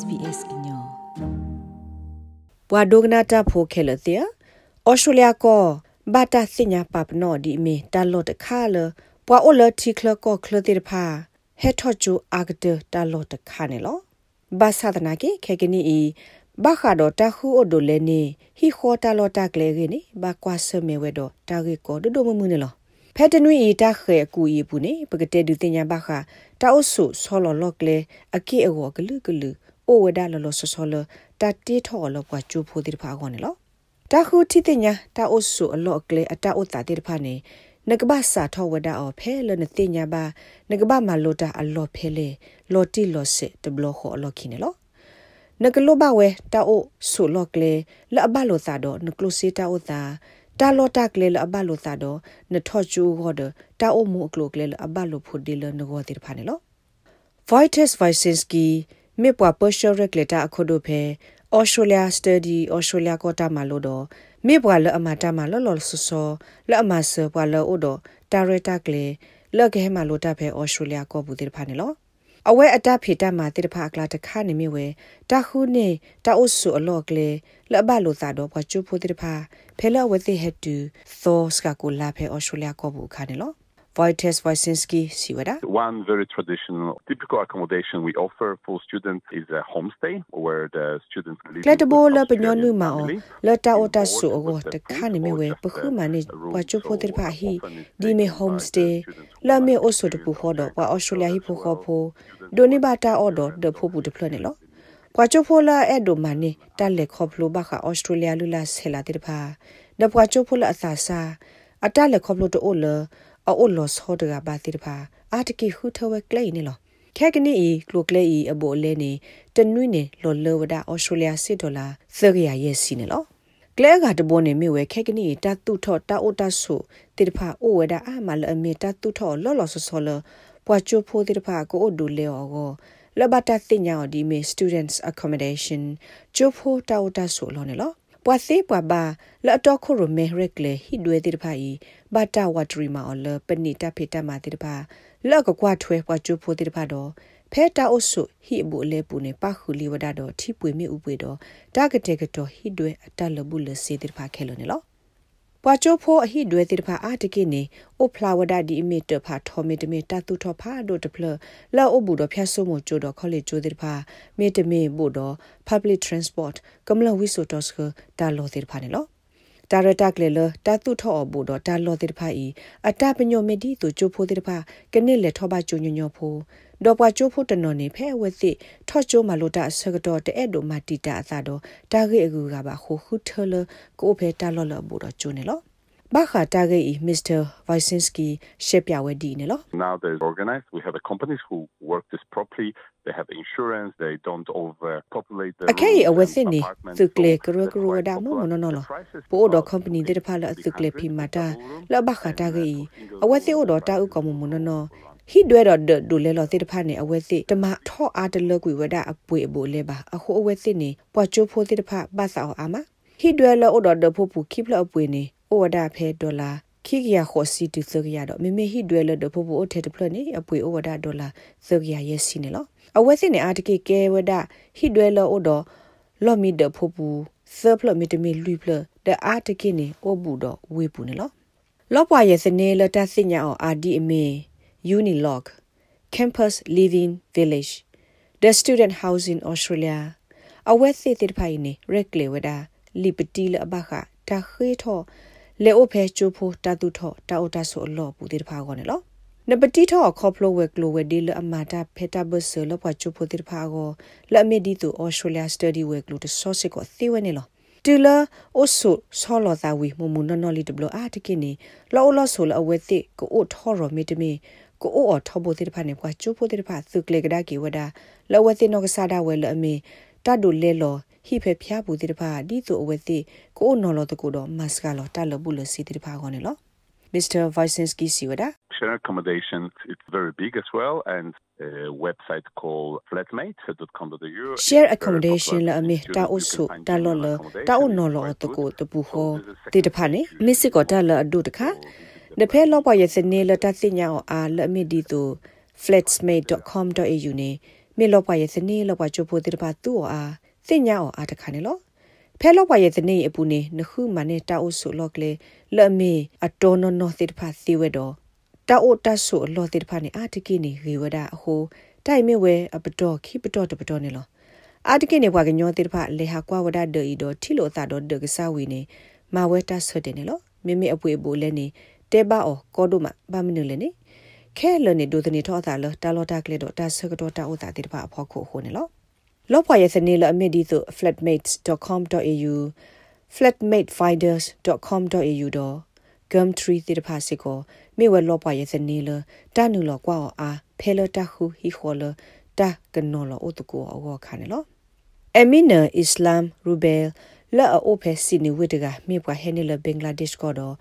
SBS ညောဘွာဒိုဂနာတာဖိုခဲလတဲ့ဩစတြေးလျကောဘာတာစညာပပနောဒီမီတာလော့တခါလဘွာအိုလတီကလကောကလတိဖာဟက်ထော့ချူအာဂဒတာလော့တခါနေလောဘာသာဒနာကေခေကနီအီဘာခါဒတာခူအိုဒိုလေနေဟီခေါ်တာလော့တာကလေကေနေဘာကွာဆမေဝဲတော့တာဂေကောဒိုဒိုမမှုနေလောဖက်တနွီအီတာခဲအကူအီပူနေပကတဲ့ဒူတင်ညာဘာခတာအုဆုဆောလော်လော့ကလေအကိအဝကလူကလူ အိုဝဒါလော်လော်ဆောဆောလတာတီထော်လောကွာကျူဖိုတိဖာခေါနေလောတာခုတိတင်ညာတာအုဆုအလော့ကလေအတာဥတာတိဖာနေနကဘာစာထောဝဒါအော်ဖဲလနတိညာဘာနကဘာမလိုတာအလော့ဖဲလေလော်တီလော်စစ်တဘလခေါ်အလော့ခိနေလောနကလောဘဝဲတာအိုဆုလော့ကလေလအဘလိုသာတော့နကလုစီတာဥတာတာလောတာကလေလအဘလိုသာတော့နထောချူဟောဒတာအိုမူကလိုကလေလအဘလိုဖုဒီလနဂောတိဖာနေလော Vitus Vysinski မေပွားပရှောရက်လက်တာအခုတို့ဖဲ Australia Study Australia ကတာမလို့တော့မေပွားလအမတာမလောလောဆဆောလအမဆပွားလောအိုတော့တာရတာကလေလကဲမလို့တာဖဲ Australia ကဘူးတိဖာနေလောအဝဲအတဖေတမှာတိတဖာကလာတခါနေမြဝဲတခုနေတာအုပ်စုအလော့ကလေလဘလို့သာတော့ဘွာချူဖို့တိတဖာဖဲလဝဲသိဟက်တူသောစကကိုလာဖဲ Australia ကဘူးခါနေလော Wojciech Wysinski Siwada. One very traditional, typical accommodation we offer for students is a homestay where the students live. Kletabo la penyonu ma o la ta o ta su o te khani me we pkhu ma ni wa chu pho dir pha hi di me homestay la me o so de pu ho do wa Australia hi pho kho pho do ni ba ta o do de pho pu de phlo ne lo ကွာချိုဖိုလာအဲ့ဒိုမနီတက်လက်ခေါပလိုဘခအော်စတြေးလျလူလာဆဲလာတဲ့ဖာဒပွာချိုဖိုလာအသာစာအတက်လက်ခေါပလိုတိုလ အိုလော့ဆောဒကဘာတိဖာအာတကီဟူထဝဲကလေနေလောခဲကနီဤကလိုကလေဤအဘောလဲနေတနွိနေလော်လောဝဒအော်စတြေးလျစစ်ဒေါ်လာသရရရဲ့စီနေလောကလဲကတဘောနေမြဝဲခဲကနီတတုထောတာအိုတဆုတိတဖာအိုဝဒအာမလအမေတတုထောလော်လော်ဆောဆောလပွာချိုဖိုတိတဖာကိုအိုဒူလေအောကိုလဘတာတင်ညာဒီမေ students accommodation ချိုဖိုတာအိုတဆုလောနေလော ပွာစေပွာဘာလော်တော့ခိုရမေရက်လေဟိဒွေတိတဖာဤဘာတာဝတ်ရီမာအလပနိတဖေတမတိတဖာလော့ကကွာထွဲပွားကျူဖို့တိတဖာတော့ဖဲတာအုပ်စုဟိဘူလေပူနေပခုလီဝဒတော့ထိပွေမြဥပွေတော့တာကတဲ့ကတော့ဟိဒွဲအတလဘူးလစေတိတဖာခဲလို့နေလော ပွာချိုဖိုအဟိဒွဲတိတဖာအာတကိနေအိုဖလာဝဒဒီအမီတဖာထောမီတမီတတုထောဖာဒိုတဖလလောအဘူတော့ဖျက်ဆုမို့ကျိုတော့ခေါလေကျိုတိတဖာမေတမီဘူတော့ public transport ကမလဝိဆိုတော့စကတာလောတိတဖာနေလောတာရတာကလေလတာတုထောအဘူတော့တာလောတိတဖာဤအတပညောမေဒီသူချိုဖိုတိတဖာကနစ်လေထောပါချိုညညောဖို ဒေါ်ပွားချိုဖိုတနော်နေဖဲဝက်သိထော့ချိုမလိုတာဆကတော့တဲ့အဲ့ဒိုမာတီတာအသာတော့တာဂေအကူကပါခိုခုထလကိုဖဲတာလော်လဘူတော့ချိုနေလောဘာခတာဂေ Mr. Vysinski ရှက်ပြဝဲဒီနေလော Now they're organized we have a companies who work this properly they have insurance they don't overpopulate the Okay a within ni tukle kro kro da mo no no no po do company de pha la tukle phi mata la ba khata ge a within o do ta u ko mo mo no no ဟိဒွဲတော့ဒူလဲလောတိတဖာနေအဝဲသိတမထော့အားတလကွေဝဒအပွေအဘိုလဲပါအခုအဝဲသိနေပွားချိုးဖိုးတိတဖာဘာသာအာမဟိဒွဲလောတော့ဒဖို့ပူခိပလအပွေနေဩဝဒဖဲဒေါ်လာခိကရခေါ်စီတူသကရတော့မေမေဟိဒွဲလောဒဖို့ပူအထက်တဖလနေအပွေဩဝဒဒေါ်လာသကရရဲ့စီနေလောအဝဲသိနေအာတကိကဲဝဒဟိဒွဲလောဩတော့လော်မီဒဖို့ပူသဖလမီတမီလူဖလဒအာတကိနေဩဘူးတော့ဝေပူနေလောလောပွားရဲ့စနေလတစညာအောင်အာဒီအမေ Unilog Campus Living Village The Student House in Australia အဝက်စစ်တဲ့ဖိုင်နေရက်လေဝဒလီပတီလအဘခတာခေထောလေအိုဖဲချိုဖိုတာတူထောတာအိုတာဆိုလောပူတဲ့ဖာကောနေလောနပတိထောခေါပလိုဝဲကလိုဝဲဒီလအမာတာဖေတာဘဆလပွားချိုဖိုတဲ့ဖာကောလအမီဒီတူ Australia study ဝဲကလိုတဆော့စစ်ကိုသေဝဲနေလောတူလာအိုဆူဆောလောသာဝီမမနနော်လီတဘလအာတကိနေလောလောဆိုလအဝဲသိကိုအိုထောရမီတမီ ကိုအိုအထောဖို့တဲ့ဖာနေကွာချိုးဖို့တဲ့ဖာသုကလေကဒါကီဝဒါလဝသိနောကစားဒါဝဲလအမေတတ်ဒိုလဲလောဟိဖေဖျားဘူးတဲ့ဖာဒီဆိုအဝဲသိကိုအိုနော်လောတကူတော့မတ်စကလောတလဘူးလစီတဲ့ဖာကောနေလော Mr. Vysinski Siwada Share accommodation it's very big as well and a website called flatmate.com.au Share accommodation la ame ta osu ta lo lo ta o no lo to ko to bu ho ti de pha ne misi ko ta la adu de kha နဖဲလောပွားရဲ့စနေလတသိညာအာလအမီဒီတူ flatsmate.com.au နေမေလောပွားရဲ့စနေလောပွားချိုဖိုတိတပါသူ့အားစင်ညာအော်အားတခါနေလောဖဲလောပွားရဲ့စနေအပူနေနခုမနဲ့တာအိုဆုလောကလေလအမေအတော်နော်နော်တိတပါစီဝဲတော့တာအိုတဆုလောတိတပါနေအာတကိနေရေဝဒအဟိုတိုင်မေဝဲအပတော်ခိပတော်တပတော်နေလောအာတကိနေဘွားကညောတိတပါလေဟာကွာဝဒဒေဤတော့ထီလိုအတာတော့ဒကစားဝီနေမဝဲတဆွတ်တယ်နေလောမိမိအပွေဘူလဲနေ တဲပါအောကောဒိုမဘာမနုလဲနေခဲလနေဒိုတနေထောတာလတာလောတာကလေတော့တာဆကတော့တာဥတာတိတပါအဖို့ခုဟိုနေလောလောပွားရဲ့စနေလအမီဒီဆို flatmates.com.au flatmatefinders.com.au တော့ gumtree တိတဖာစီကိုမိဝဲလောပွားရဲ့စနေလတာနုလောကွာအားဖဲလတာခုဟီခေါ်လတာကနော်လောဥတကူအောခါနေလောအမီနာအစ္စလာမ်ရူဘဲလာအိုဖဲစီနီဝိတကမိပွားဟဲနေလဘင်္ဂလားဒေ့ရှ်ကိုတော့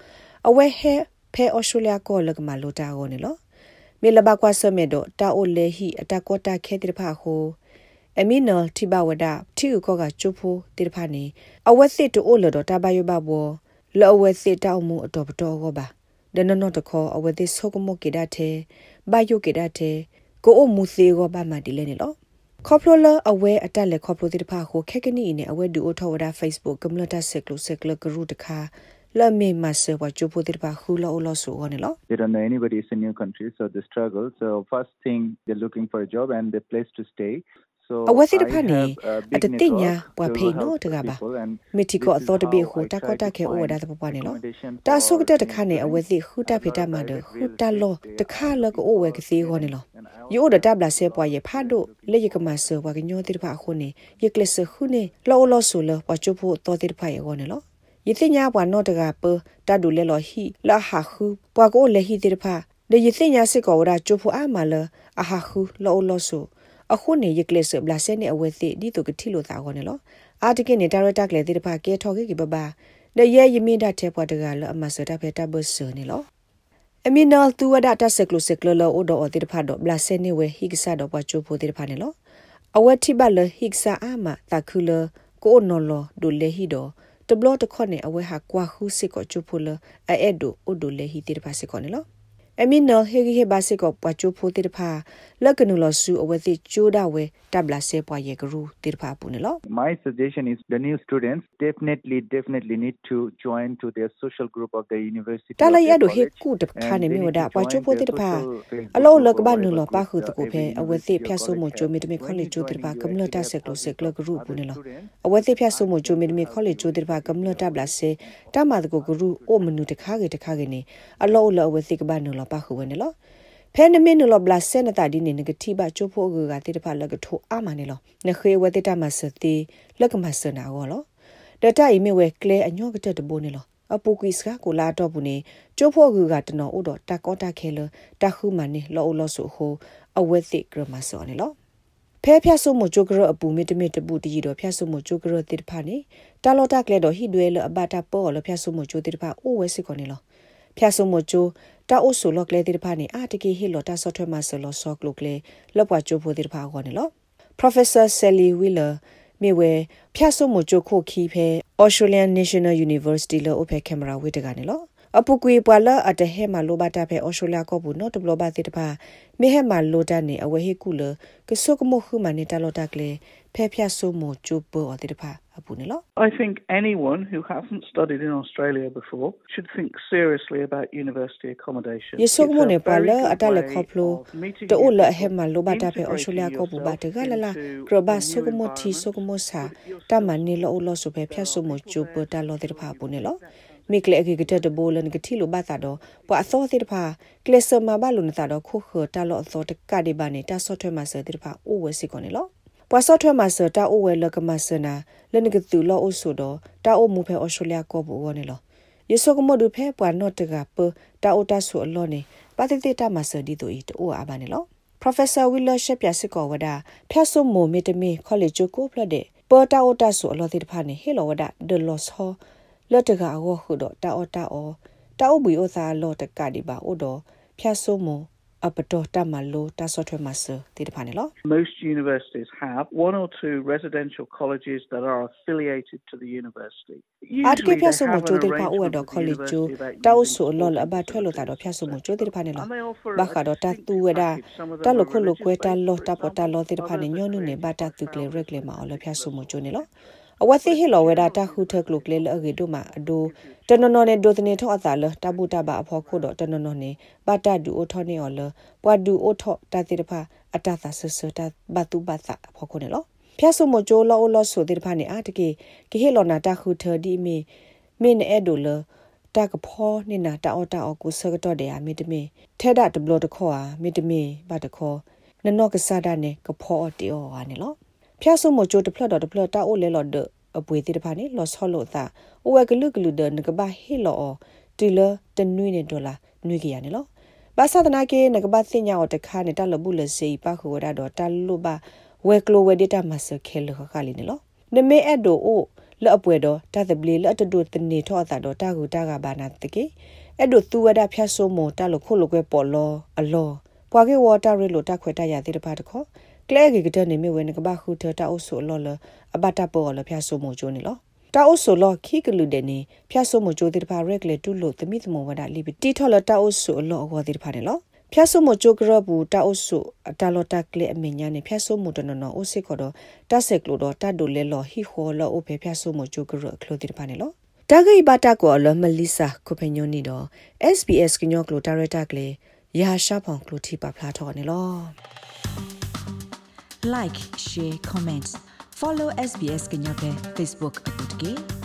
အဝဲဟဲ ဖဲအော်စတြေးလျကိုလကမလိုတာကိုနေလောမေလဘကွာဆမေတော့တာအိုလေဟီအတကောတာခဲတိတဖာဟိုအမီနော်တိဘဝဒတီကိုကချူဖိုတိတဖာနေအဝဲစစ်တိုလတော့တဘယဘဘောလောဝဲစစ်တောက်မှုအတော်ပတော်ကပါဒနနောတခေါ်အဝဲသဆုကမကေဒတ်သေးဘယုကေဒတ်သေးကိုအမှုသေးကပါမတီလဲနေလောခေါပလိုလာအဝဲအတက်လက်ခေါပလိုတိတဖာကိုခက်ကနီနဲ့အဝဲဒူအိုထောဝဒါ Facebook ကမ္လတာဆက်ကလုဆက်ကလကရုတခါ လမေမဆဝချိုပိုတိပါခူလောလောဆူဝနလော They don't know anybody is a new country so they struggle so first thing they're looking for a job and the place to stay အဝစီတဖက်နေအတတိညာဘွာဖေနိုတကပါမီတီကိုအသောတပိဟူတကောတခဲဩဝဒါတပပွားနေလောတာဆုကတဲ့တခါနေအဝစီခူတဖေတမဒခူတလောတခါလကဩဝဲကစီဟောနေလောယိုဒတဘလာဆေပွားရဖာဒိုလေယကမဆဝကညောတိတဖခုနေယကလစခုနေလောလောဆူလပချုဖို့တော်တိတဖရဟောနေလော ယသိညာဘွာနော့တကပတဒူလေလောဟီလာဟာခုပွာကိုလေဟီတိတဖလေယသိညာစစ်ကောဝဒါချုဖို့အာမလအဟာခုလောလောဆူအခုနေရကလစ်ဘလာဆဲနေအဝဲသိဒီတုကတိလိုသာခေါနေလောအာတကိနေဒါရတာကလေတိတဖကဲထော်ကေကဘဘာလေရဲယမိဒတ်တဲ့ပွားတကလအမဆတာဖေတာဘဆနေလောအမီနော်သူဝဒတာဆက်ကလုဆက်ကလလောအိုဒိုတိတဖတော့ဘလာဆဲနေဝဲဟိကဆာတော့ပွားချိုဖို့တိတဖနေလောအဝဲတိဘလဟိကဆာအာမတခုလကိုနော်လောဒိုလေဟီတော့ တဘလတခွနဲ့အဝဲဟာကွာခုစစ်ကိုချိုဖို့လအဲ့ဒိုအိုဒိုလေဟီတိတဖစစ်ကောနေလော အမီနော်ဟေဂီဟေဘာစစ်ကိုပွားချိုဖိုတေတဖာလက်ကနူလဆူအဝသိချိုးဒဝဲတပ်လာဆေပွားယေဂရူတေတဖာပူနေလော My suggestion is the new students definitely definitely need to join to their social group of the university တလာရဒိုဟေကူတခါနေမြဝဒပွားချိုဖိုတေတဖာအလောလကဘာနူလပါခုတကိုဖဲအဝသိဖြတ်ဆုမချိုမီတမီခေါလေချိုတေတဖာကမ္လတာဆက်ကလစက်ကလဂရူပူနေလောအဝသိဖြတ်ဆုမချိုမီတမီခေါလေချိုတေတဖာကမ္လတာဘလာဆေတမတကိုဂရူအိုမနူတခါကေတခါကေနေအလောလအဝသိကဘာနူလပါခုဝနေလောဖဲနမင်းနလဘလဆန်တာဒီနေငတိဘချိုဖို့ကကတိတဖလကထိုအာမနေလောနခေဝတိတမစတိလကမစနာကောလောဒတာအီမေဝဲကလေအညောကတဲ့တဘိုးနေလောအပူကွီစကကိုလာတော့ဘူးနေကျိုးဖို့ကကတနော်ဥတော်တကောတခဲလတခုမနေလောလောဆုဟိုအဝဲသိဂရမဆောနေလောဖဲဖြတ်ဆုမချိုကရအပူမီတမီတပူတီတော့ဖြတ်ဆုမချိုကရတိတဖာနေတာလောတကလေတော့ဟိဒွဲလအဘတာပေါ်လဖြတ်ဆုမချိုတိတဖာအိုဝဲစစ်ကောနေလော ဖြတ်ဆုမချိုတာအိုဆိုလော့ကလေတိတဖာနေအာတကီဟီလော်တာဆော့ထွဲမှာဆလောဆော့ကလုကလေလော့ပွားချိုဖို့တိတဖာခေါ်နေလော Professor Sally Wheeler မြေဝဲဖြတ်ဆုမချိုခိုခီဖဲ Australian National University လောအဖဲကင်မရာဝိတကနေလော အပူကွေပွာလအတဟဲမှာလိုဘတာဖဲအော်စတြေးလျကောဘူးနော်တဘလဘတိတပါမေဟဲမှာလိုတနေအဝဲဟေကူလကဆုကမခုမနေတာလောတကလေဖဲဖြတ်ဆုမချိုဘောတိတပါအပူနေလော I think anyone who hasn't studied in Australia before should think seriously about university accommodation ယေဆုကမနေပါလအတလက်ခေါပလိုတိုလဟဲမှာလိုဘတာဖဲအော်စတြေးလျကောဘူးဘတကလလာကရဘဆုက မတီဆုကမစာတမန်နေလောလောဆုဖဲဖြတ်ဆုမချိုဘောတလောတိတပါပူနေလောမိကလေအကေကတဲ့ဘိုလန်ကတိလိုဘာသာတော့ပွာအသောတိတဖာကလစမဘာလုံနတာတော့ခုခတာလောအသောတကဒီဘာနေတာဆော့ထွဲမှာစတိတဖာအိုဝဲစီကောနေလောပွာဆော့ထွဲမှာစတာအိုဝဲလကမစနာလနကတူလောအိုဆိုတော့တာအိုမူဖဲအော်စတြေးလျကောဘူဝနေလောယေဆုကမဒုဖဲပွာနော့တကပတာအိုတာဆူအလောနေပါတိတိတာမစဒီတူဤတိုအာဘာနေလော Professor Wheeler ရှက်ပြစစ်ကောဝဒဖျက်ဆုမိုမီတမီ College ကိုဖလတဲ့ပေါ်တာအိုတာဆူအလောတိတဖာနေဟေလောဝဒ The Lost Hall လော့တကအဝခုတော့တာအော်တာအော်တာအုပ်ဘီအိုသာလော့တကဒီပါအိုတော့ဖြတ်ဆိုးမအပတော်တမလိုတဆော့ထွဲမှာစတိတဖာနေလော Most universities have one or two residential colleges that are affiliated to the university. အတကေဖျက်ဆုမချိုတိဖာအိုတော့ college ကျိုတောက်ဆိုလောလအဘထွဲလို့တာတော့ဖျက်ဆုမချိုတိတဖာနေလောဘာခါတော့တတူဝဒတလခုလကွဲတလောတပတလောတိတဖာနေညွနုနေဘာတတူကလေရက်လေမအော်လဖျက်ဆုမချိုနေလော အဝသိဟီလောဝဒတာခုထကလုကလေလအဂေတို့မှာအဒိုတနနော်နေဒိုတနေထောအသာလတပုတဘအဖို့ခုတော့တနနော်နေဘာတဒူအိုထောနေော်လပွားဒူအိုထောတတိတဖာအတသာဆဆတဘတုဘသအဖို့ခုနေလောဖျက်ဆုမချိုလောလောဆိုတိတဖာနေအာတကေကေဟီလောနာတာခုထဒီမီမင်းအဲ့ဒိုလတကဖောနေနာတာအော်တာအော်ကိုဆကတော့တယ်အမီတမီထဲဒတ်ဘလတခေါ်အာမီတမီဘာတခေါ်နနော့ကစားတာနေကဖောတီအော်ဟာနေလော ဖျက်ဆုမချိုတဖလတ်တော့တဖလတ်တာအိုလဲလော်ဒအပွေတိတဖာနေလော်ဆောလို့သာအိုဝဲကလူကလူဒနကဘာဟီလောတီလတနွိနေဒေါ်လာနွိကရနေလောဘာသာတနာကေနကဘာသိညာတခါနေတလဘူးလစေပါခုရတော့တလူပါဝဲကလိုဝဲဒေတာမဆခဲလခခလီနေလောနမေအဲ့ဒိုအိုလော့အပွဲတော့တသပလီလော့တဒုတနေထောတာတော့တာကူတာကဘာနာတကေအဲ့ဒိုသူဝဒဖြတ်ဆိုးမတလို့ခုလိုကွဲပေါ်လောအလော ပွာကေဝတာရီလိုတခွဲတရသေးတပါတခေါကလဲကေကတဲ့နေမြဝဲနကဘာခုထတာအုပ်ဆိုလောလအဘတာပေါ်လောဖြတ်ဆိုးမကျိုးနေလောတာအုပ်ဆိုလောခိကလူတဲ့နေဖြတ်ဆိုးမကျိုးသေးတပါရက်လေတူလို့တမိသမဝဒလီပတီထော်လတာအုပ်ဆိုလောအဝသေးတပါနေလောဖျက်ဆုမချိုကရဘူးတာအုဆုတာလောတာကလေအမညာနေဖျက်ဆုမတနနောအိုစစ်ခေါ်တော့တဆက်ကလို့တော့တတ်ဒိုလဲလော်ဟီခေါ်လော်အိုဖေဖျက်ဆုမချိုကရခလို့တိပါနေလောတဂိဘတာကောလမလီစာကိုပညိုနီတော့ SBS ကညောကလိုတာရတာကလေ ရာရှာဖောင်ကလိုတီပါဖလာထော်နေလော like share comments follow SBS ကညောပဲ Facebook အပုတ်ကေ